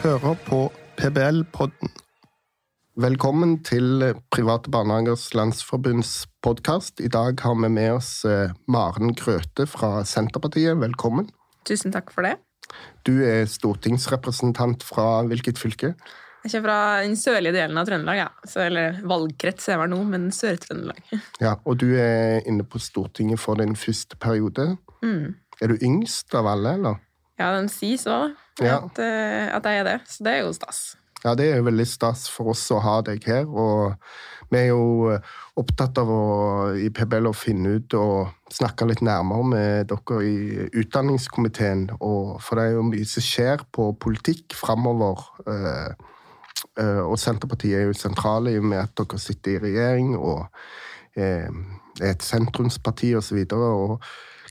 hører på PBL-podden. Velkommen til Private barnehagers landsforbunds podkast. I dag har vi med oss eh, Maren Grøthe fra Senterpartiet. Velkommen. Tusen takk for det. Du er stortingsrepresentant fra hvilket fylke? Jeg kommer fra den sørlige delen av Trøndelag. ja. Så, eller valgkrets er jeg nå, men Sør-Trøndelag. Ja, Og du er inne på Stortinget for din første periode. Mm. Er du yngst av alle, eller? Ja, den sier så, Ja. at, eh, at jeg er det. Så det er jo stas. Ja, det er jo veldig stas for oss å ha deg her. Og vi er jo eh, opptatt av å, i PBL å finne ut og snakke litt nærmere med dere i utdanningskomiteen. Og, for det er jo mye som skjer på politikk framover. eh, Og Senterpartiet er jo sentrale i og med at dere sitter i regjering og er et sentrumsparti osv.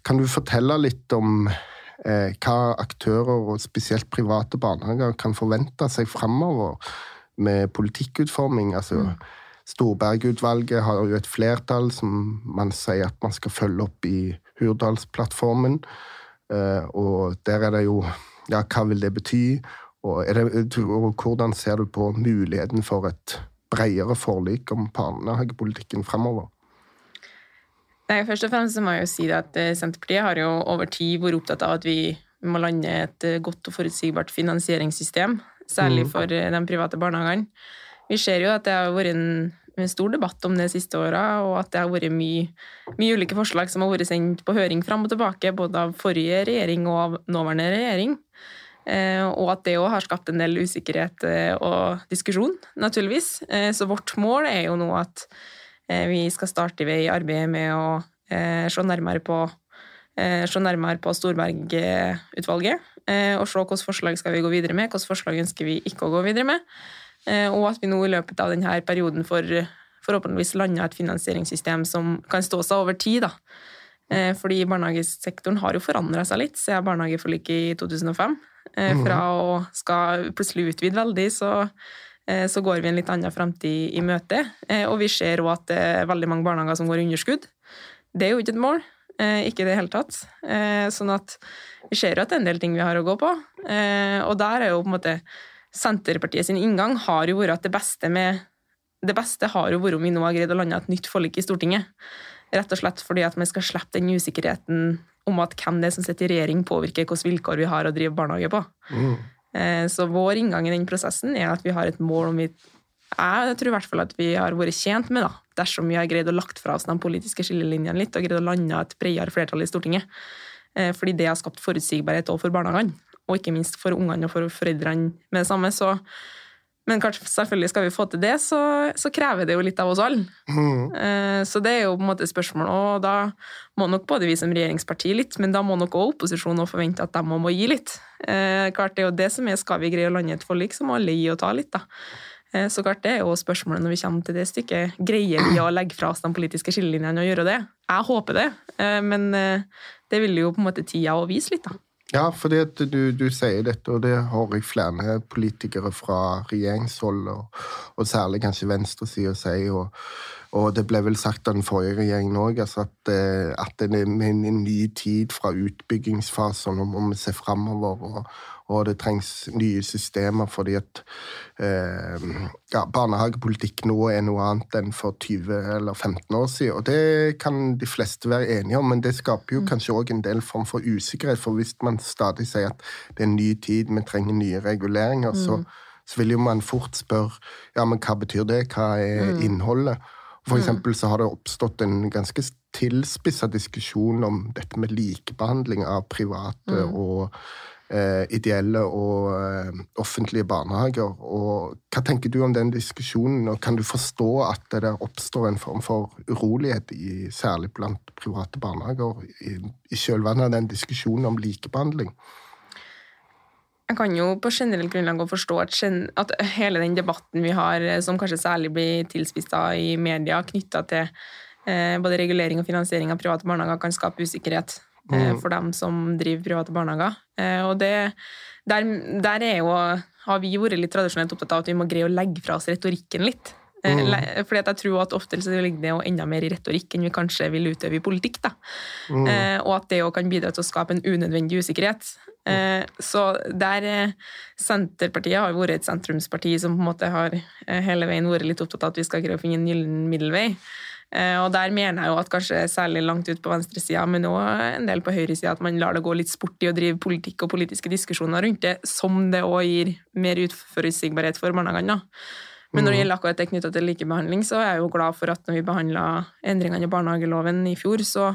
Kan du fortelle litt om hva aktører, og spesielt private barnehager, kan forvente seg framover med politikkutforming? Altså, Storberget-utvalget har jo et flertall som man sier at man skal følge opp i Hurdalsplattformen. Eh, og der er det jo Ja, hva vil det bety? Og, det, og hvordan ser du på muligheten for et bredere forlik om barnehagepolitikken framover? Nei, først og fremst så må jeg jo si det at eh, Senterpartiet har jo over tid vært opptatt av at vi må lande et eh, godt og forutsigbart finansieringssystem, særlig Mm. for eh, de private barnehagene. Vi ser jo at det har vært en, en stor debatt om det de siste åra, og at det har vært mye, mye ulike forslag som har vært sendt på høring fram og tilbake, både av forrige regjering og av nåværende regjering. Og at det òg har skapt en del usikkerhet og diskusjon, naturligvis. Så vårt mål er jo nå at vi skal starte i arbeidet med å eh, se nærmere på eh, se nærmere på Storberget-utvalget, eh, og se hvilke forslag skal vi gå videre med, hvilke forslag ønsker vi ikke å gå videre med, eh, og at vi nå i løpet av denne perioden får forhåpentligvis landa et finansieringssystem som kan stå seg over tid. da. Eh, Fordi barnehagesektoren har jo forandra seg litt siden barnehageforliket i 2005. Eh, Fra å skal plutselig utvide veldig, så, eh, så går vi en litt annen fremtid i møte. Eh, Og vi ser òg at det er veldig mange barnehager som går i underskudd. Det er jo ikke et mål. eh, Ikke i det hele tatt. Eh, Sånn at vi ser jo at det er en del ting vi har å gå på. Eh, Og der er jo på en måte Senterpartiet sin inngang har jo vært at det beste med det beste har jo vært om vi nå har greid å lande et nytt forlik i Stortinget. Rett og slett fordi at man skal slippe den usikkerheten om at hvem det er som sitter i regjering, påvirker hvilke vilkår vi har å drive barnehage på. Mm. Eh, Så vår inngang i den prosessen er at vi har et mål om vi Jeg tror i hvert fall at vi har vært tjent med, da, dersom vi har greid å lagt fra oss de politiske skillelinjene litt og greid å lande et bredere flertall i Stortinget. Eh, Fordi det har skapt forutsigbarhet også for barnehagene, og ikke minst for ungene og for foreldrene med det samme. Så men kanskje, selvfølgelig skal vi få til det, så, så krever det jo litt av oss alle. Mm. Eh, Så det er jo på en måte et spørsmål, og da må nok både vi som regjeringsparti litt, men da må nok også opposisjonen forvente at de må, må gi litt. Eh, klart Det er jo det som er, skal vi greie å lande et forlik, så må alle gi og ta litt, da. Eh, Så klart det er jo spørsmålet når vi kommer til det stykket. Greier vi å legge fra oss de politiske skillelinjene og gjøre det? Jeg håper det, eh, men eh, det vil jo på en måte tida å vise litt, da. Ja, at du, du sier dette, og det har jeg flere politikere fra regjeringshold, og, og særlig kanskje venstresida sier, og, og det ble vel sagt av den forrige regjeringen òg, altså at, eh, at det er en, en ny tid fra utbyggingsfasen, og må vi se framover, og, og det trengs nye systemer, fordi at eh, ja, barnehagepolitikk nå er noe annet enn for 20 eller 15 år siden, og det kan de fleste være enige om, men det skaper jo kanskje òg en del form for usikkerhet, for hvis man stadig sier at det er en ny tid, vi trenger nye reguleringer, så, så vil jo man fort spørre ja, men hva betyr det, hva er innholdet? For eksempel så har det oppstått en ganske tilspissa diskusjon om dette med likebehandling av private og ideelle og eh, offentlige barnehager. Og hva tenker du om den diskusjonen, og kan du forstå at det oppstår en form for urolighet, i, særlig blant private barnehager, i, i kjølvannet av den diskusjonen om likebehandling? Jeg kan jo på generelt grunnlag forstå at, at hele den debatten vi har, eh, som kanskje særlig blir tilspissa i media, knytta til eh, både regulering og finansiering av private barnehager, kan skape usikkerhet eh, for dem som driver private barnehager. Eh, og det, der, der er jo, har vi vært litt tradisjonelt opptatt av at vi må greie å legge fra oss retorikken litt. Eh, mm. Fordi jeg tror at ofte så ligger det enda mer i retorikk enn vi kanskje vil utøve i politikk. da. Mm. Eh, og at det òg kan bidra til å skape en unødvendig usikkerhet. Eh, så der eh, Senterpartiet har vært et sentrumsparti som på en måte har hele veien vært litt opptatt av at vi skal greie å finne en gyllen middelvei. Og der mener jeg jo at kanskje særlig langt ut på venstresida, men òg en del på høyresida, at man lar det gå litt sport i å drive politikk og politiske diskusjoner rundt det, som det òg gir mer utforutsigbarhet for barnehagene. Men når det mm. gjelder akkurat det knytta til likebehandling, så er jeg jo glad for at når vi behandla endringene i barnehageloven i fjor, så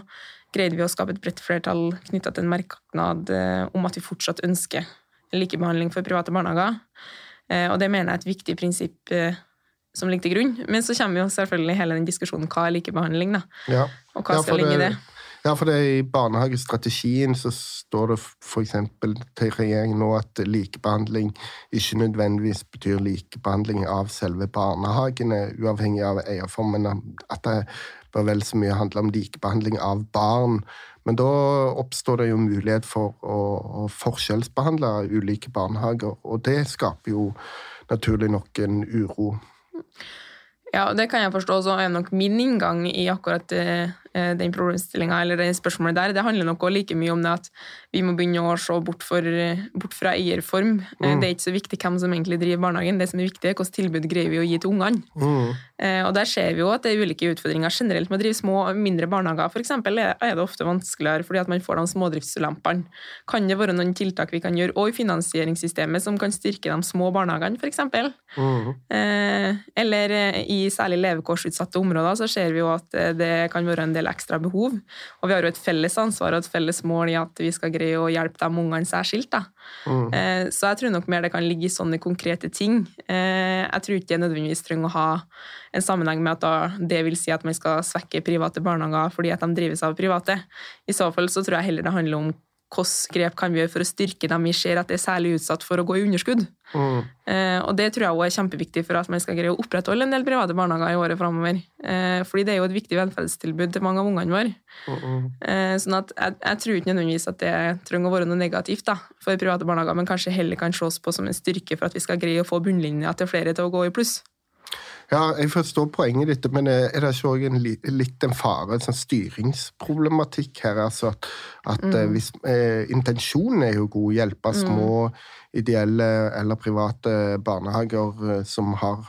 greide vi å skape et bredt flertall knytta til en merknad eh, om at vi fortsatt ønsker likebehandling for private barnehager. Eh, og det mener jeg er et viktig prinsipp eh, som ligger til grunn. Men så kommer jo selvfølgelig hele den diskusjonen hva er likebehandling, da? Ja. Og hva ja, skal ligge i det? Ja, for det i barnehagestrategien så står det f.eks. til regjeringen nå at likebehandling ikke nødvendigvis betyr likebehandling av selve barnehagene, uavhengig av eierform, men at det bør vel så mye handle om likebehandling av barn. Men da oppstår det jo mulighet for å, å forskjellsbehandle ulike barnehager, og det skaper jo naturlig nok en uro. Ja, det kan jeg forstå. Så er nok min inngang i akkurat det eh, den problemstillinga eller det spørsmålet der. Det handler nok òg like mye om det at vi må begynne å se bort, for, bort fra eierform. Eh, mm. Det er ikke så viktig hvem som egentlig driver barnehagen, det som er viktig, er hvilket tilbud greier vi å gi til ungene. Mm. Eh, og der ser vi jo at det er ulike utfordringer generelt med å drive små, mindre barnehager. For eksempel er det ofte vanskeligere fordi at man får de smådriftsulempene. Kan det være noen tiltak vi kan gjøre, og i finansieringssystemet, som kan styrke de små barnehagene, f.eks.? Mm. Eller i særlig levekårsutsatte områder så ser vi jo at det kan være en del del ekstra behov. Og vi har jo et felles ansvar og et felles mål i at vi skal greie å hjelpe de ungene særskilt. Mm. Eh, så jeg tror nok mer det kan ligge i sånne konkrete ting. Eh, jeg tror ikke det nødvendigvis trenger å ha en sammenheng med at da, det vil si at man skal svekke private barnehager fordi at de drives av private. I så fall så tror jeg heller det handler om hvilke grep kan vi gjøre for å styrke dem vi ser at det er særlig utsatt for å gå i underskudd. Mm. Eh, og det tror jeg også er kjempeviktig for at man skal greie å opprettholde en del private barnehager i året framover. Eh, fordi det er jo et viktig velferdstilbud til mange av ungene våre. Mm. Eh, sånn at jeg, jeg, tror ikke nødvendigvis at det trenger å være noe negativt da, for private barnehager, men kanskje heller kan ses på som en styrke for at vi skal greie å få bunnlinja til flere til å gå i pluss. Ja, jeg forstår poenget ditt, men er det ikke òg litt en fare, en sånn styringsproblematikk her? altså At, at mm. hvis, eh, intensjonen er jo god, hjelpe mm. små ideelle eller private barnehager eh, som har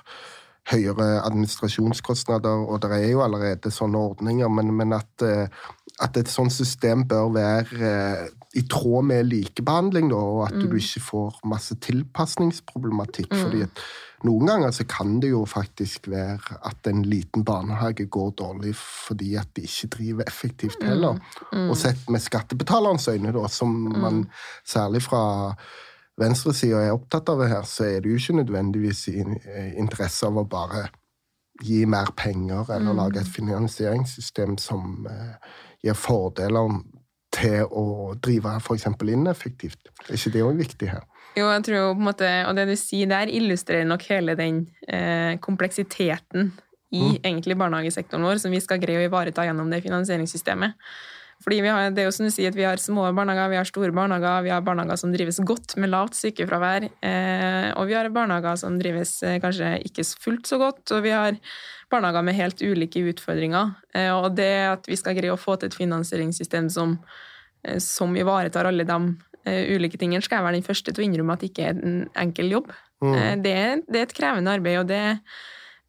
høyere administrasjonskostnader, og det er jo allerede sånne ordninger, men, men at, eh, at, et sånt system bør være eh, i tråd med likebehandling, da, og at mm. du ikke får masse tilpasningsproblematikk. Mm. fordi at noen ganger så kan det jo faktisk være at en liten barnehage går dårlig fordi at de ikke driver effektivt mm. heller. Mm. Og sett med skattebetalerens øyne, da, som mm. man særlig fra venstresida er opptatt av det her, så er det jo ikke nødvendigvis i interesse av å bare gi mer penger eller mm. lage et finansieringssystem som uh, gir fordeler til å drive f.eks. ineffektivt. Er ikke det òg viktig her? Jo, jeg tror jo på en måte, og det du sier der, illustrerer nok hele den eh, kompleksiteten i mm. egentlig barnehagesektoren vår som vi skal greie å ivareta gjennom det finansieringssystemet. Fordi vi har, det er jo som du sier, at vi har små barnehager, vi har store barnehager, vi har barnehager som drives godt med lavt sykefravær, eh, og vi har barnehager som drives eh, kanskje ikke fullt så godt, og vi har barnehager med helt ulike utfordringer. Eh, og det at vi skal greie å få til et finansieringssystem som, eh, som ivaretar alle de uh, ulike tingene, skal jeg være den første til å innrømme at det ikke er en enkel jobb. Mm. Uh, det, er, det, er, et krevende arbeid, og det,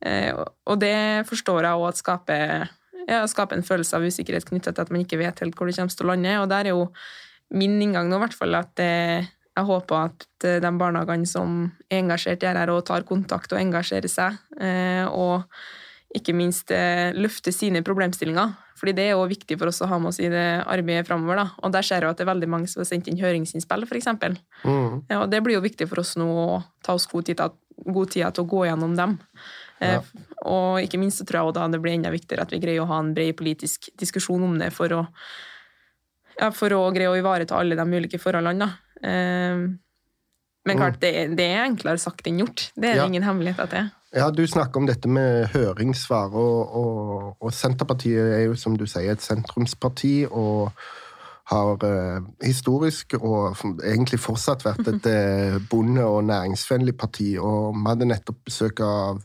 uh, og det forstår jeg òg at skaper, ja, skape en følelse av usikkerhet knytta til at man ikke vet helt hvor det kommer til å lande. Og der er jo min inngang nå, i hvert fall, at jeg håper at de barnehagene som er engasjert i dette, og tar kontakt og engasjerer seg, og ikke minst løfte sine problemstillinger. Fordi det er jo viktig for oss å ha med oss i det arbeidet framover. Og der ser jeg at det er veldig mange som har sendt inn høringsinnspill, f.eks. Mm. Ja, og det blir jo viktig for oss nå å ta oss god tid, god tid til å gå gjennom dem. Ja. Eh, og ikke minst så tror jeg da det blir enda viktigere at vi greier å ha en bred politisk diskusjon om det for å, ja, for å greie å ivareta alle de ulike forholdene. Da. Men klart, mm. det, det, er enklere sagt enn gjort. Det er ja. ingen hemmelighet at det er. Ja, Du snakker om dette med høringssvar, og, og, og, Senterpartiet er jo som du sier et sentrumsparti. og har eh, historisk og egentlig fortsatt vært et eh, bonde- og næringsvennlig parti. og Vi hadde nettopp besøk av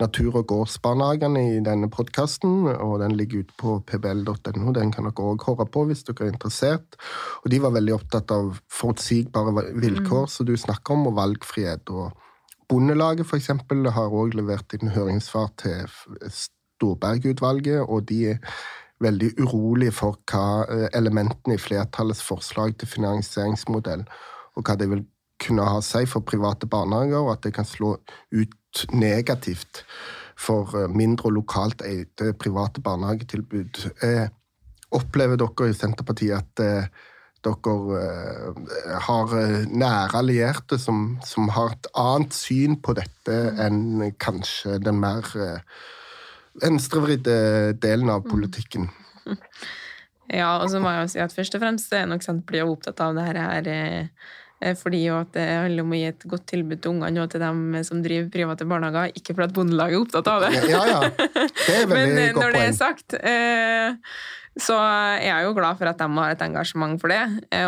natur- og gårdsbarnehagene i denne podkasten, og den ligger ute på pbl.no. Den kan dere òg høre på hvis dere er interessert. Og de var veldig opptatt av forutsigbare vilkår, mm. som du snakker om, og valgfrihet. og Bondelaget for eksempel, har òg levert inn høringssvar til Storberget-utvalget, og de er veldig urolige for hva eh, elementene i flertallets forslag til finansieringsmodell, og hva det vil kunne ha å si for private barnehager, og at det kan slå ut negativt for eh, mindre og lokalt eide private barnehagetilbud. Eh, opplever dere i Senterpartiet at dere har nære allierte som, som, har et annet syn på dette enn kanskje den mer venstrevridde delen av politikken. Ja, og så må jeg jo si at først og fremst er nok Senterpartiet opptatt av det her eh, fordi jo at det handler om å gi et godt tilbud til ungene og til dem som driver private barnehager, ikke fordi at Bondelaget er opptatt av det. Ja, ja. Det er Men eh, når det er sagt, eh, så er jeg jo glad for at de har et engasjement for det.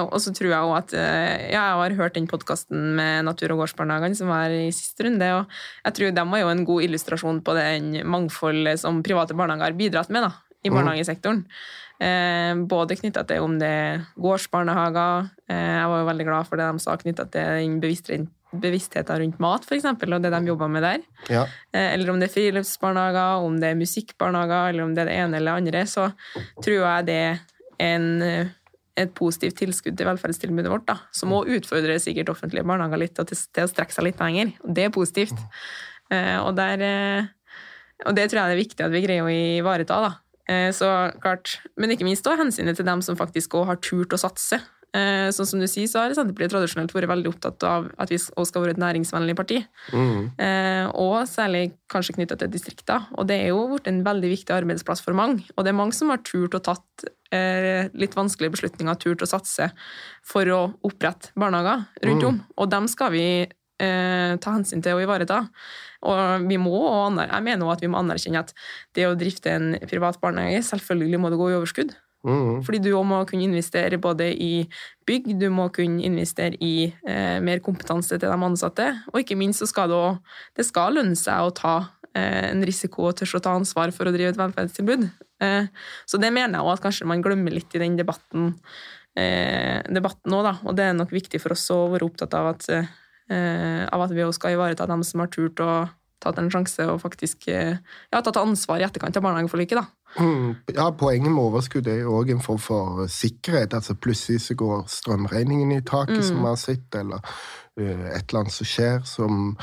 Og så tror jeg òg at ja, jeg har hørt den podkasten med Natur- og gårdsbarnehagene som var i siste runde, og jeg tror de var jo en god illustrasjon på den mangfoldet som private barnehager har bidratt med. da i mm. barnehagesektoren. Eh, både knytta til om det er gårdsbarnehager eh, Jeg var jo veldig glad for det de sa knytta til den bevisstheten rundt mat, f.eks., og det de jobber med der. Ja. Eh, eller om det er friluftsbarnehager, om det er musikkbarnehager, eller om det er det ene eller det andre, så tror jeg det er en, et positivt tilskudd til velferdstilbudet vårt, da, som må utfordre sikkert offentlige barnehager litt til, til å strekke seg litt lenger. Og det er positivt. Mm. Og, der, og det tror jeg det er viktig at vi greier å ivareta. da. Eh, så klart, Men ikke minst da, hensynet til dem som faktisk også har turt å satse. Eh, sånn som du sier, så har Senterpartiet tradisjonelt vært veldig opptatt av at vi skal være et næringsvennlig parti. Mm. Eh, og særlig kanskje knytta til distrikter. Og det er jo blitt en veldig viktig arbeidsplass for mange. Og det er mange som har turt å tatt litt vanskelige beslutninger, turt å satse for å opprette barnehager rundt mm. om. Og dem skal vi ta hensyn til og ivareta. Og vi må, jeg mener også at vi må anerkjenne at det å drifte en privat barnehage, selvfølgelig må det gå i overskudd. Mm. Fordi du må kunne investere både i bygg, du må kunne investere i eh, mer kompetanse til de ansatte, og ikke minst så skal det, også, det skal lønne seg å ta eh, en risiko og tørre å ta ansvar for å drive et velferdstilbud. Eh, så det mener jeg også at kanskje man glemmer litt i den debatten, eh, debatten da. Og det er nok viktig for oss å være opptatt av at Eh, av at vi også skal ivareta dem som har turt å tatt en sjanse og faktisk eh, ja, tatt ansvar i etterkant av barnehageforliket. da. Mm, ja, Poenget med overskudd er jo òg en form for sikkerhet. altså Plutselig så går strømregningen i taket, mm. som vi har sett, eller uh, et eller annet som skjer som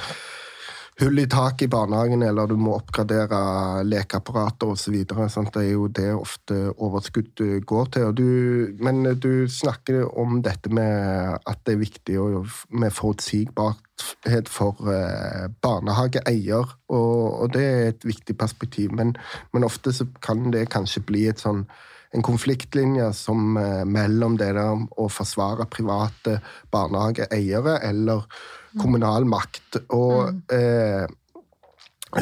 hull i taket i barnehagen, eller du må oppgradere lekeapparater osv. Det er jo det ofte overskudd går til. Du, men du snakker om dette med at det er viktig med forutsigbarhet for eh, barnehageeier, og, og, det er et viktig perspektiv. Men, men ofte så kan det kanskje bli et sånn en konfliktlinje som eh, mellom det der å forsvare private barnehageeiere eller kommunal makt. Og, mm. eh,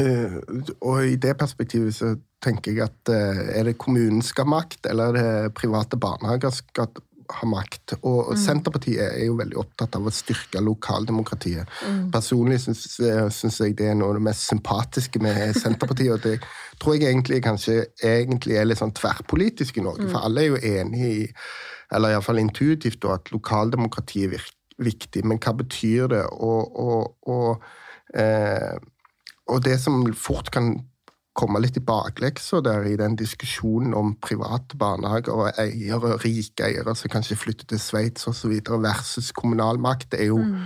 eh, og i det perspektivet så tenker jeg at eh, er det kommunen skal ha makt, eller er det private barnehager skal ha makt. Og mm. Senterpartiet er jo veldig opptatt av å styrke lokaldemokratiet. Mm. Personlig syns jeg det er noe av det mest sympatiske med Senterpartiet. og det tror jeg egentlig kanskje egentlig er litt sånn tverrpolitisk i Norge, mm. for alle er jo enig i, eller iallfall intuitivt, at lokaldemokratiet virker viktig, men hva betyr det? Og, og, og, eh, og det som fort kan komme litt i bakleksa der i den diskusjonen om private barnehager og eiere, rike eiere som kanskje flytter til Sveits osv., versus kommunal makt, er jo mm.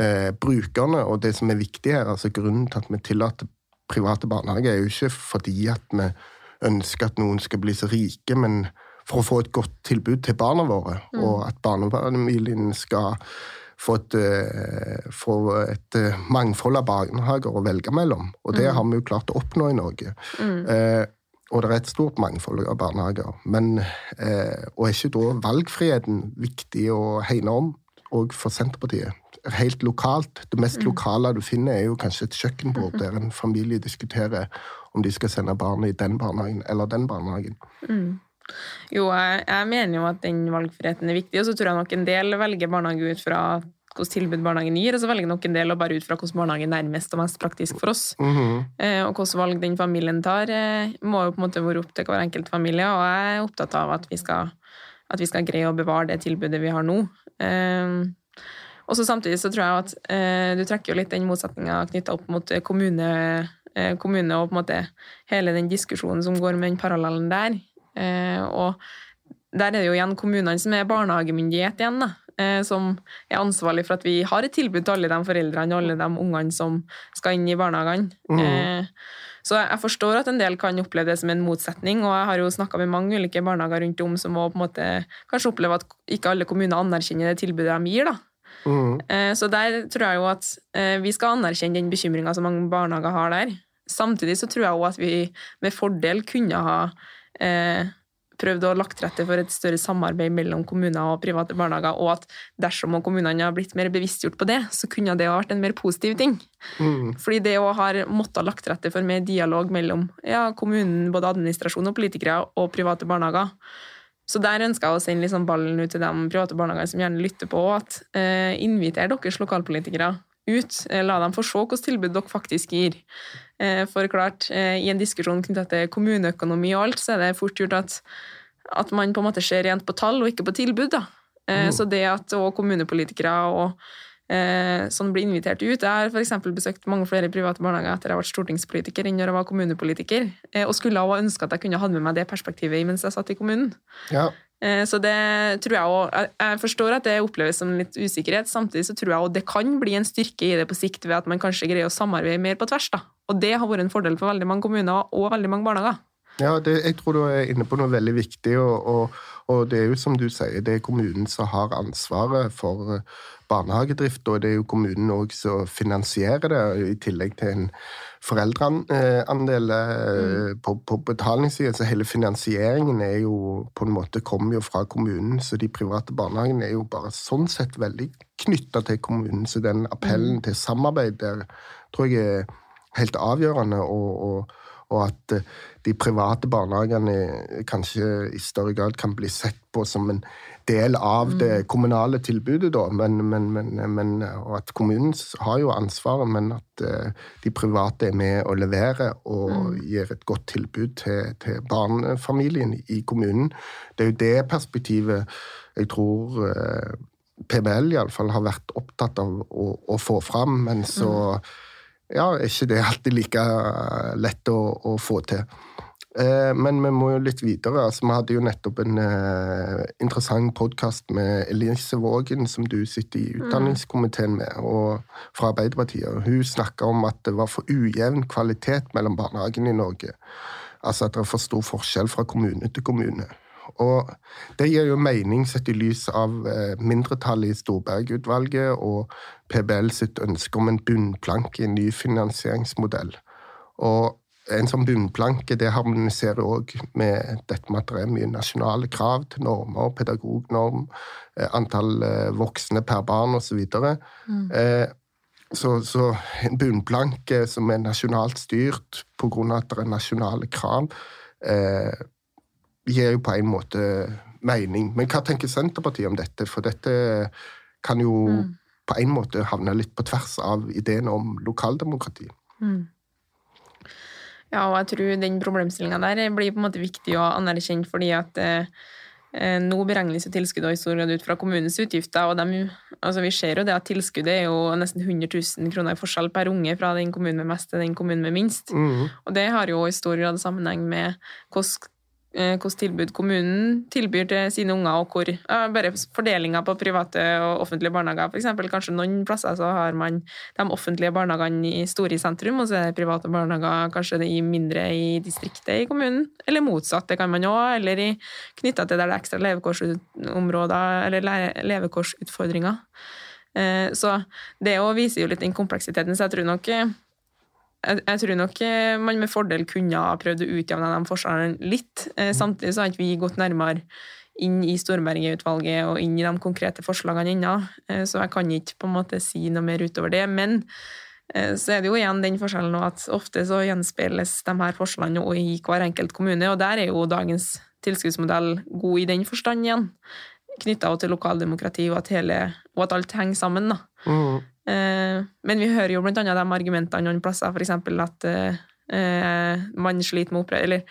eh, brukerne. Og det som er viktig her, altså grunnen til at vi tillater private barnehager, er jo ikke fordi at vi ønsker at noen skal bli så rike, men for å få et godt tilbud til barna våre, mm. og at barnefamilien skal få et, eh, et, eh, mangfold av barnehager å velge mellom. Og det mm. har vi jo klart å oppnå i Norge. Mm. Eh, og det er et stort mangfold av barnehager. Men, og er ikke da valgfriheten viktig å hegne om, òg for Senterpartiet? Helt lokalt. Det mest mm. lokale du finner, er jo kanskje et kjøkkenbord der en familie diskuterer om de skal sende barnet i den barnehagen eller den barnehagen. Mm. Jo, jeg, jeg, mener jo at den valgfriheten er viktig, og så tror jeg nok en del velger barnehage ut fra hvilket tilbud barnehagen gir, og så velger nok en del å bare ut fra hvordan barnehagen er nærmest og mest praktisk for oss. Mhm. Eh, og hvilke valg den familien tar, eh, må jo på en måte være opp til hver enkelt familie, og jeg er opptatt av at vi skal, at vi skal greie å bevare det tilbudet vi har nå. Eh, og så Samtidig så tror jeg at eh, du trekker jo litt den motsetninga knytta opp mot kommune, kommune og på en måte hele den diskusjonen som går med den parallellen der. Eh, og der er det jo igjen kommunene som er barnehagemyndighet igjen, da. Eh, som er ansvarlig for at vi har et tilbud til alle de foreldrene og alle de ungene som skal inn i barnehagene. Mm. Eh, så jeg forstår at en del kan oppleve det som en motsetning, og jeg har jo snakka med mange ulike barnehager rundt om som på en måte kanskje oppleve at ikke alle kommuner anerkjenner det tilbudet de gir. da. Eh, Så der tror jeg jo at vi skal anerkjenne den bekymringa som mange barnehager har der. Samtidig så tror jeg òg at vi med fordel kunne ha eh, prøvd å lagt til rette for et større samarbeid mellom kommuner og private barnehager, og at dersom kommunene har blitt mer bevisstgjort på det, så kunne det ha vært en mer positiv ting. Mm. Fordi det òg har måttet lagt til rette for mer dialog mellom ja, kommunen, både administrasjon og politikere, og private barnehager. Så der ønsker jeg å sende liksom ballen ut til de private barnehagene som gjerne lytter på, at eh, inviter deres lokalpolitikere ut. Eh, la dem få se hvilket tilbud dere faktisk gir. Eh, for klart, eh, i en diskusjon knyttet til kommuneøkonomi og alt, så er det fort gjort at, at man på en måte ser rent på tall og ikke på tilbud. da. Eh, Mm. Så det at òg kommunepolitikere og eh, som blir invitert ut. Jeg har f.eks. besøkt mange flere private barnehager etter jeg ble stortingspolitiker enn når jeg var kommunepolitiker, eh, og skulle også ønske at jeg kunne hatt med meg det perspektivet mens jeg satt i kommunen. Ja. Så det tror jeg også, jeg- forstår at det oppleves som litt usikkerhet, samtidig så tror jeg også det kan bli en styrke i det på sikt ved at man kanskje greier å samarbeide mer på tvers. da. Og det har vært en fordel for veldig mange kommuner og veldig mange barnehager. Ja, det, jeg tror du er inne på noe veldig viktig, og, og, og det er jo som du sier, det er kommunen som har ansvaret for eh, barnehagedrift, og det er jo kommunen òg som finansierer det, i tillegg til en foreldreandel mm. på, på betalingssiden. Så hele finansieringen er jo på en måte kommer jo fra kommunen, så de private barnehagene er jo bare sånn sett veldig knytta til kommunen. Så den appellen til samarbeid der tror jeg er helt avgjørende. og, og og at eh, de private barnehagene kanskje i større grad kan bli sett på som en del av det kommunale tilbudet, da. Men, men, men, men, og at kommunen har jo ansvaret, men at eh, de private er med å levere og gir et godt tilbud til, til barnefamilien i kommunen. Det er jo det perspektivet jeg tror eh, PBL iallfall har vært opptatt av å, å få fram, men så ja, er ikke det alltid like lett å, å få til. Eh, men vi må jo litt videre. Altså, vi hadde jo nettopp en uh, interessant podkast med Elise Vågen, som du sitter i utdanningskomiteen med, og fra Arbeiderpartiet. Hun snakka om at det var for ujevn kvalitet mellom barnehagene i Norge. Altså at det er for stor forskjell fra kommune til kommune. Og det gir jo mening sett i lys av eh, mindretallet i Storberget-utvalget og PBL sitt ønske om en bunnplanke i en ny finansieringsmodell. Og en sånn bunnplanke det harmoniserer òg med dette med at det er mye nasjonale krav til normer, pedagognorm, eh, antall eh, voksne per barn osv. Så, så en bunnplanke som er nasjonalt styrt pga. at det er nasjonale krav, eh, gir jo på en måte mening. Men hva tenker Senterpartiet om dette? For dette kan jo på en måte havne litt på tvers av ideen om lokaldemokrati. Ja, og jeg tror den problemstillinga der blir på en måte viktig å anerkjenne, fordi at eh, nå beregnes jo tilskuddet i stor grad ut fra kommunens utgifter, og de, altså vi ser jo det at tilskuddet er jo nesten 100 000 kroner i forskjell per unge fra den kommunen med mest til den kommunen med minst. Mm. Og det har jo i stor grad sammenheng med hvordan eh, hvordan tilbud kommunen tilbyr til sine unger, og hvor bare fordelinga på private og offentlige barnehager. Eksempel, kanskje noen plasser så har man de offentlige barnehagene store i sentrum, og så er det private barnehager kanskje det i mindre i distriktet i kommunen. Eller motsatt, det kan man òg. Eller knytta til der det er ekstra levekårsområder, eller le- levekårsutfordringer. Eh, Så det òg viser jo litt den kompleksiteten, så jeg tror nok eh, jeg, jeg tror nok eh, man med fordel kunne ha prøvd å utjevne de forskjellene litt. Eh, Samtidig så har ikke vi gått nærmere inn i Storberget-utvalget og inn i de konkrete forslagene ennå, Eh, så jeg kan ikke på en måte si noe mer utover det. Men så er det jo igjen den forskjellen at ofte så gjenspeiles de her forskjellene i hver enkelt kommune, og der er jo dagens tilskuddsmodell god i den forstand igjen. knytta til lokaldemokrati, og at, hele, og at alt henger sammen. da. Mm. Eh, men vi hører jo blant annet de argumentene noen plasser, f.eks. at eh, man sliter med opprør, Eller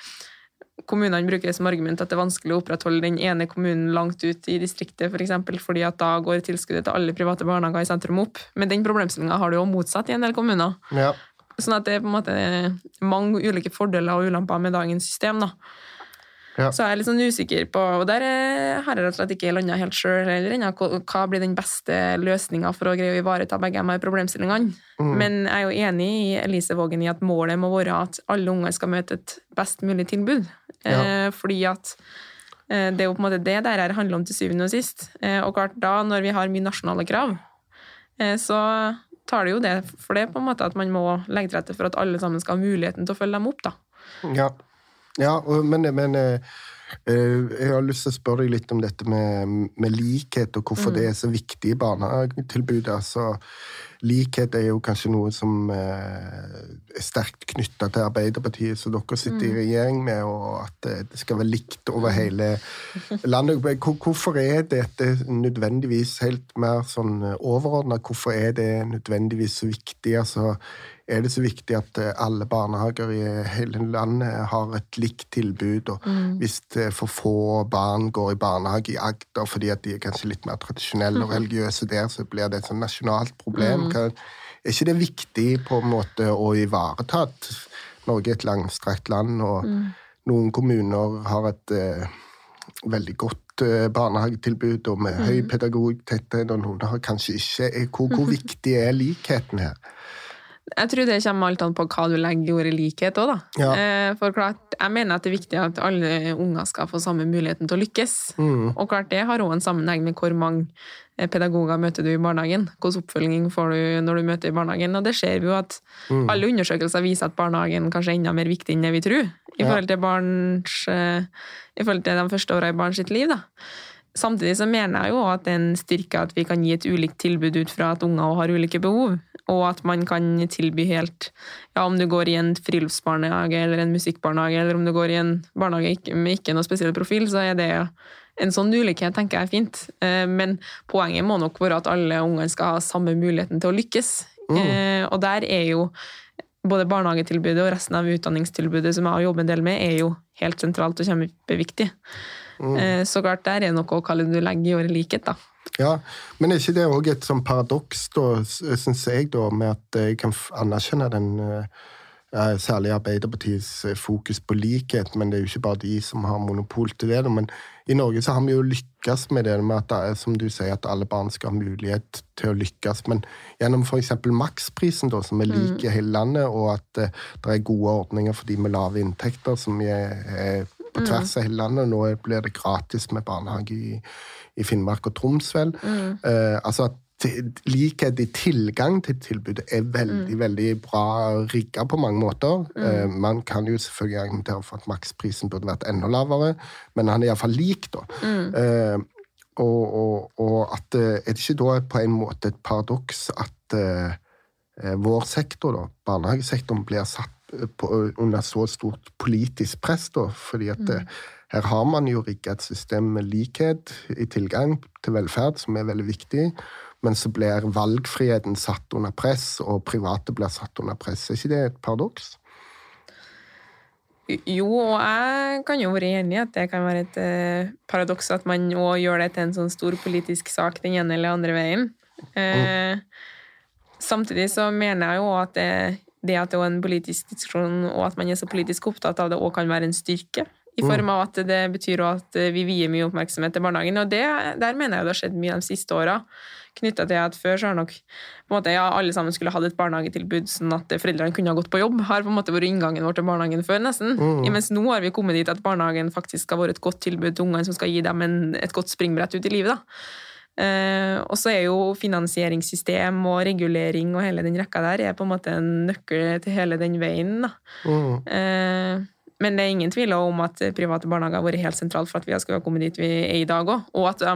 kommunene bruker det som argument at det er vanskelig å opprettholde den ene kommunen langt ut i distriktet, for eksempel, fordi at da går tilskuddet til alle private barnehager i sentrum opp. Men den problemstillinga har du jo motsatt i en del kommuner. Ja. Sånn at det er på en måte mange ulike fordeler og ulemper med dagens system. da. Ja. Så jeg er litt sånn usikker på Og der har jeg rett og slett ikke landa helt sjøl heller ennå. Hva blir den beste løsninga for å greie å ivareta begge de problemstillingene? Mm. Men jeg er jo enig i Elise Vågen i at målet må være at alle unger skal møte et best mulig tilbud. Ja. Eh, fordi at eh, det er jo på en måte det der her handler om til syvende og sist. Eh, og klart da, når vi har mye nasjonale krav, eh, så tar det jo det for det på en måte at man må legge til rette for at alle sammen skal ha muligheten til å følge dem opp. da. Ja, ja men, men eh, eh, jeg har lyst til å spørre deg litt om dette med, med likhet, og hvorfor det er så viktig i barnehagetilbudet. Altså, likhet er jo kanskje noe som eh, er sterkt knytta til Arbeiderpartiet, som dere sitter i regjering med, og at det skal være likt over hele landet. Hvorfor er dette nødvendigvis helt mer sånn overordna? Hvorfor er det nødvendigvis så viktig? Altså, er det så viktig at eh, alle barnehager i hele landet har et likt tilbud? Og hvis er for få barn går i barnehage i Agder fordi at de er kanskje litt mer tradisjonelle og religiøse der, så blir det et sånn nasjonalt problem. Kan, er ikke det viktig på en måte å ivareta at Norge er et langstrakt land, og noen kommuner har et eh, veldig godt eh, barnehagetilbud og med høy pedagogtetthet, og noen har kanskje ikke. Eh, Hvor, hvor viktig er likheten her? Jeg tror det kommer alt an på hva du legger i ordet likhet òg, da. Ja. Eh, For klart, jeg mener at det er viktig at alle unger skal få samme muligheten til å lykkes. Mm. Og klart det har òg en sammenheng med hvor mange eh, pedagoger møter du i barnehagen. Hvilken oppfølging får du når du møter i barnehagen. Og det ser vi jo at Mm. alle undersøkelser viser at barnehagen kanskje er enda mer viktig enn det vi tror. I forhold til, barns, eh, i forhold til de første åra i barns sitt liv. da. Samtidig så mener jeg jo at det er en styrke at vi kan gi et ulikt tilbud ut fra at unger har ulike behov, og at man kan tilby helt Ja, om du går i en friluftsbarnehage eller en musikkbarnehage, eller om du går i en barnehage med ikke noe spesiell profil, så er det en sånn ulikhet tenker jeg er fint. Eh, Men poenget må nok være at alle ungene skal ha samme muligheten til å lykkes. Mm. Og der er jo både barnehagetilbudet og resten av utdanningstilbudet som jeg har jobbet en del med, er jo helt sentralt og kjempeviktig. Eh, Så klart, der er noe å kalle du legger i året likhet, da. Ja, men er ikke det òg et sånn paradoks, da, syns jeg, da, med at jeg kan anerkjenne den eh, eh, Særlig Arbeiderpartiets fokus på likhet, men det er jo ikke bare de som har monopol til det. da, Men i Norge så har vi jo lykkes med det med at det er, som du sier, at alle barn skal ha mulighet til å lykkes. Men gjennom f.eks. maksprisen, da, som er lik i hele landet, og at det er gode ordninger for de med lave inntekter, som er, er på tvers av hele landet. Nå blir det gratis med barnehage i, i Finnmark og Troms, vel. Eh, altså at likhet i tilgang til tilbudet er veldig veldig bra rigga på mange måter. Eh, man kan jo selvfølgelig argumentere for at maksprisen burde vært enda lavere, men han er iallfall lik, da. Eh, og, og, og at eh, Er det ikke da på en måte et paradoks at vår sektor, da, barnehagesektoren, blir satt på, under så stort politisk press, da, fordi at eh, her har man jo rigga et system med likhet i tilgang til velferd, som er veldig viktig, men så blir valgfriheten satt under press, og private blir satt under press. Er ikke det et paradoks? Jo, og jeg kan jo være enig i at det kan være et eh, paradoks at man òg gjør det til en sånn stor politisk sak den ene eller andre veien. Eh, Samtidig så mener jeg jo at det, det at det er en politisk diskusjon, og at man er så politisk opptatt av det, òg kan være en styrke. I form av at det betyr også at vi vier mye oppmerksomhet til barnehagen. Og det, der mener jeg det har skjedd mye de siste åra. Knytta til at før så har nok måte, ja, alle sammen skulle hatt et barnehagetilbud sånn at foreldrene kunne ha gått på jobb. Har på en måte vært inngangen vår til barnehagen før, nesten. Mens nå har vi kommet dit at barnehagen faktisk skal være et godt tilbud til ungene som skal gi dem en, et godt springbrett ut i livet. da. Eh, og så er jo finansieringssystem og regulering og hele den rekka der er på en måte en nøkkel til hele den veien. da. Mm. Eh, men det er ingen tvil om at private barnehager har vært helt sentralt for at vi skal komme dit vi er i dag òg. Og at de,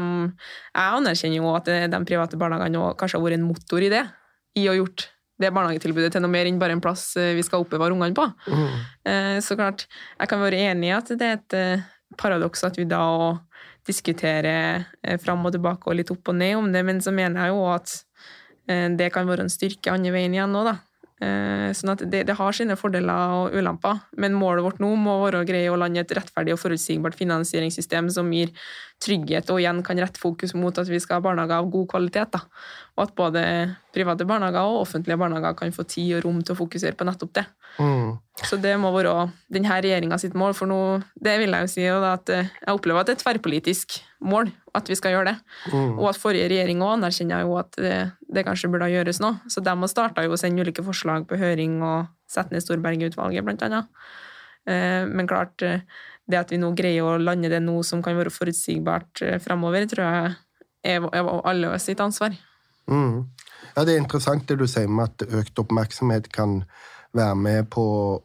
jeg anerkjenner jo at de private barnehagene kanskje har vært en motor i det. I å gjort det barnehagetilbudet til noe mer enn bare en plass eh, vi skal oppbevare ungene på. Mm. Eh, Så klart, jeg kan være enig i at det er et eh, paradoks at vi da diskutere eh, fram og tilbake og litt opp og ned om det, men så mener jeg jo at eh, det kan være en styrke andre veien igjen nå, da. Eh, sånn at det, det, har sine fordeler og ulemper, men målet vårt nå må være å greie å lande et rettferdig og forutsigbart finansieringssystem som gir trygghet og igjen kan rette fokus mot at vi skal ha barnehager av god kvalitet. Da. Og at både private barnehager og offentlige barnehager kan få tid og rom til å fokusere på nettopp det. Mm. Så det må være denne regjeringa sitt mål, for nå, det vil jeg jo si at eh, jeg opplever at det er et tverrpolitisk mål at vi skal gjøre det. Mm. Og at forrige regjering òg anerkjenner jo at det, det, kanskje burde gjøres nå. Så de starta jo å sende ulike forslag på høring og sette ned Storberget-utvalget, blant annet. Eh, men klart, eh, det at vi nå greier å lande det nå som kan være forutsigbart fremover, tror jeg er, alle sitt ansvar. Mm. Ja, det er interessant det du sier med at økt oppmerksomhet kan være med på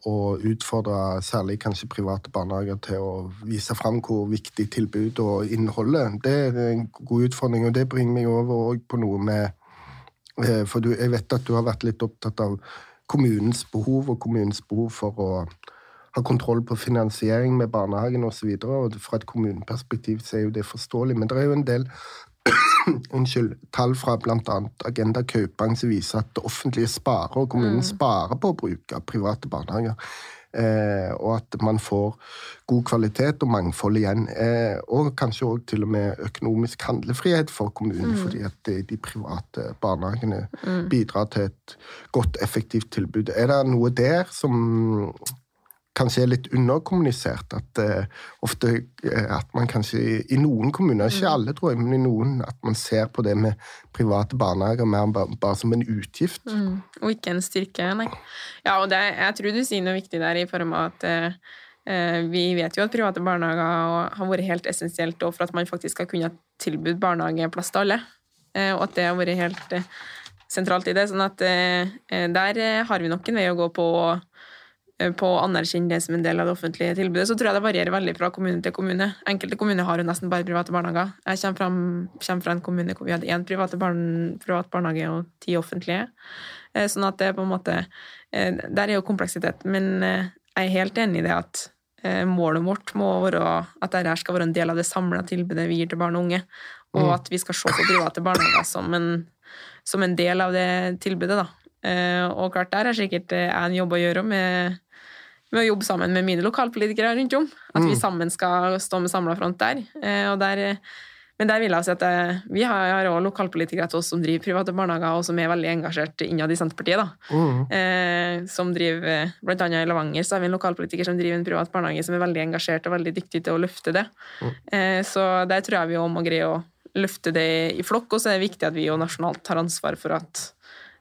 å utfordre særlig kanskje private barnehager til å vise fram hvor viktig tilbud og innholdet Det er en god utfordring, og det bringer meg over på noe med eh, For jeg vet at du har vært litt opptatt av kommunens behov og kommunens behov for å ha kontroll på finansiering med barnehagen osv. Fra et kommuneperspektiv så er jo det forståelig, men det er jo en del unnskyld, tall fra bl.a. Agenda Kaupang som viser at det offentlige sparer, og kommunen mm. sparer på å bruke private barnehager. Eh, og at man får god kvalitet og mangfold igjen. Eh, og kanskje òg til og med økonomisk handlefrihet for kommunen, mm. fordi at de, de private barnehagene mm. bidrar til et godt, effektivt tilbud. Er det noe der som kanskje er litt underkommunisert. At uh, ofte uh, at man kanskje i noen kommuner, ikke mm. alle tror jeg, men i noen, at man ser på det med private barnehager mer bare, bare som en utgift. Mm. Og ikke en styrke, nei. Ja, og det, jeg tror du sier noe viktig der i form av at uh, vi vet jo at private barnehager har vært helt essensielt for at man faktisk har kunnet tilbudt barnehageplass til alle. Og at det har vært helt sentralt i det. sånn at der har vi nok en vei å gå på Eh, på å anerkjenne det som en del av det offentlige tilbudet, så tror jeg det varierer veldig fra kommune til kommune. Enkelte kommuner har jo nesten bare private barnehager. Jeg kommer fra, kommer fra en kommune hvor vi hadde én privat barnehage og ti offentlige. Eh, sånn at det er på en måte eh, Der er jo kompleksitet. Men jeg er helt enig i det at målet vårt må være at dette skal være en del av det samla tilbudet vi gir til barn og unge, og mm. at vi skal se på private barnehager som en, som en del av det tilbudet. da. Og klart, der er sikkert en jobb å gjøre med med å jobbe sammen med mine lokalpolitikere rundt om. At vi mm. sammen skal stå med samla front der. Eh, der. Men der vil jeg si at eh, vi har også lokalpolitikere til oss som driver private barnehager, og som er veldig engasjert innad i Senterpartiet. da. Mm. Eh, som driver, Blant annet i Levanger så har vi en lokalpolitiker som driver en privat barnehage som er veldig engasjert og veldig dyktig til å løfte det. Mm. så der tror jeg vi òg må greie å løfte det i flokk, og så er det viktig at vi jo nasjonalt tar ansvar for at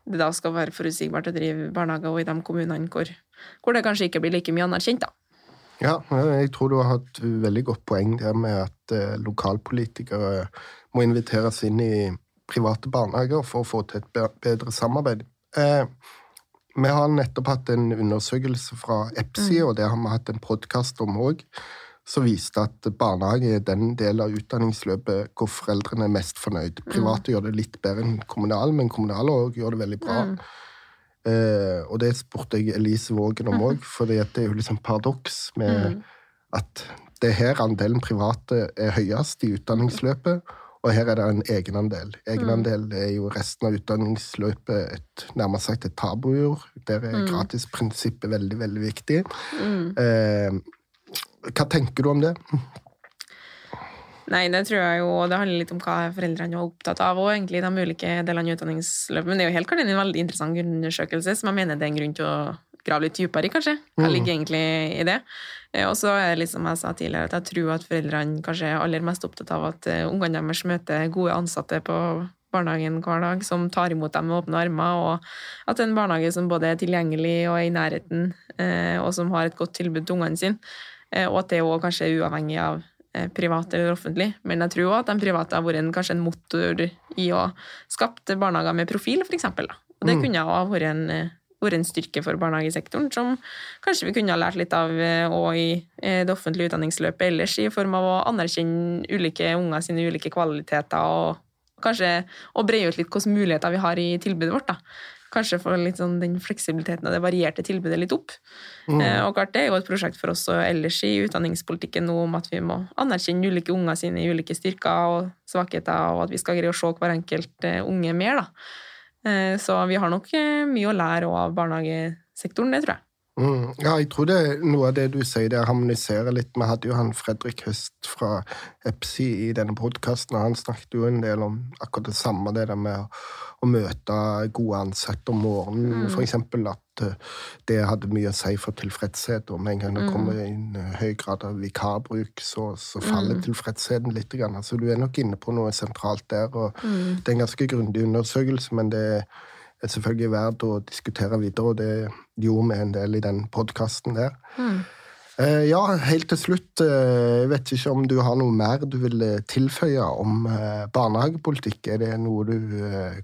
det da skal være forutsigbart å drive barnehager og i de kommunene hvor hvor det kanskje ikke blir like mye anerkjent, da. Ja, jeg tror du har hatt veldig godt poeng der med at eh, lokalpolitikere må inviteres inn i private barnehager for å få til et bedre samarbeid. Eh, vi har nettopp hatt en undersøkelse fra EPSI, mm. og det har vi hatt en podkast om òg, som viste at barnehage er den delen av utdanningsløpet hvor foreldrene er mest fornøyd. Mm. Private mm. gjør det litt bedre enn kommunal, men kommunale òg gjør det veldig bra. Mm. Eh, og det spurte jeg Elise Vågen om òg, for det er jo liksom paradoks med mm. at det er her andelen private er høyest i utdanningsløpet, og her er det en egenandel. Egenandel mm. er jo resten av utdanningsløpet et, nærmest sagt et tabuord. Der er mm. gratisprinsippet veldig, veldig viktig. Mm. Eh, hva tenker du om det? Nei, det tror jeg jo Det handler litt om hva foreldrene er opptatt av og egentlig de ulike delene av utdanningsløpet. Men det er jo helt klart en veldig interessant undersøkelse som jeg mener det er en grunn til å grave litt dypere i, kanskje. Hva mm. ligger egentlig i det? Eh, og så er det litt som jeg sa tidligere, at jeg tror at foreldrene kanskje er aller mest opptatt av at eh, ungene deres møter gode ansatte på barnehagen hver dag, som tar imot dem med åpne armer, og at det er en barnehage som både er tilgjengelig og er i nærheten, eh, og som har et godt tilbud til ungene sine. Og at det òg kanskje er uavhengig av Eh, privat eller offentlig. Men jeg tror òg at de private har vært en, kanskje en motor i å skape barnehager med profil, f.eks. Og det mm. kunne ha vært en, eh, vært en styrke for barnehagesektoren, som kanskje vi kunne ha lært litt av òg eh, i det offentlige utdanningsløpet ellers, i form av å anerkjenne ulike unger sine ulike kvaliteter, og kanskje å breie ut litt hvilke muligheter vi har i tilbudet vårt. da. Kanskje få litt sånn den fleksibiliteten og det varierte tilbudet litt opp. Mm. Eh, og klart Det er jo et prosjekt for oss ellers i utdanningspolitikken nå om at vi må anerkjenne ulike unger sine i ulike styrker og svakheter, og at vi skal greie å se hver enkelt eh, unge mer. da. Eh, så vi har nok mye å lære av barnehagesektoren, det tror jeg. Mm. Ja, jeg tror det er noe av det du sier, det harmoniserer litt. Vi hadde jo han Fredrik Høst fra EPSI i denne podkasten, og han snakket jo en del om akkurat det samme, det der med å, å møte gode ansatte om morgenen, Mm. eksempel, at eh, det hadde mye å si for tilfredshet. Og med en gang det Mm. kommer inn eh, høy grad av vikarbruk, så, så faller Mm. tilfredsheten litt. Grann. Altså, du er nok inne på noe sentralt der, og Mm. det er en ganske grundig undersøkelse, men det er selvfølgelig verdt å diskutere videre, og det gjorde vi en del i den podkasten der. Mm. Eh, ja, helt til slutt, eh, jeg vet ikke om du har noe mer du vil eh, tilføye om eh, barnehagepolitikk? Er det noe du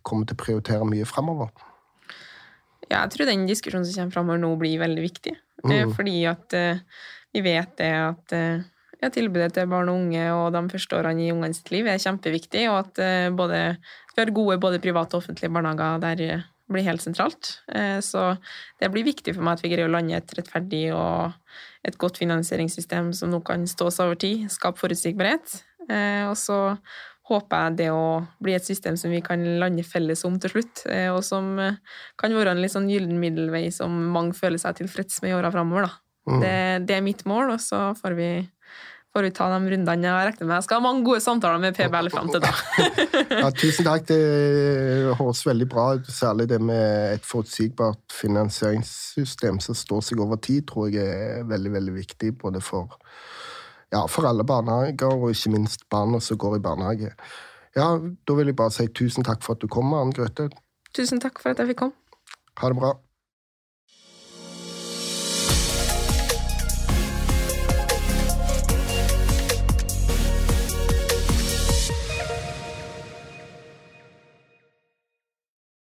kommer til å prioritere mye framover? Ja, jeg tror den diskusjonen som kommer framover nå, blir veldig viktig. Mm. Fordi at vi vet det at ja, tilbudet til barn og unge og de første årene i ungene sitt liv er kjempeviktig, og at eh, både, vi har gode både private og offentlige barnehager der eh, blir helt sentralt. Eh, Så det blir viktig for meg at vi greier å lande et rettferdig og et godt finansieringssystem som nå kan stå seg over tid, skape forutsigbarhet. Og så håper jeg det å bli et system som vi kan lande felles om til slutt, og som kan være en litt sånn gyllen middelvei som mange føler seg tilfreds med i åra framover. Mm. Det, det er mitt mål, og så får vi, får vi ta de rundene. Jeg regner med jeg skal ha mange gode samtaler med PBL fram til da. Ja, tusen takk. Det høres veldig bra ut. Særlig det med et forutsigbart finansieringssystem som står seg over tid, tror jeg er veldig veldig viktig. Både for, ja, for alle barnehager, og ikke minst barna som går i barnehage. Ja, Da vil jeg bare si tusen takk for at du kom, Ann Grøthe. Tusen takk for at jeg fikk komme. Ha det bra.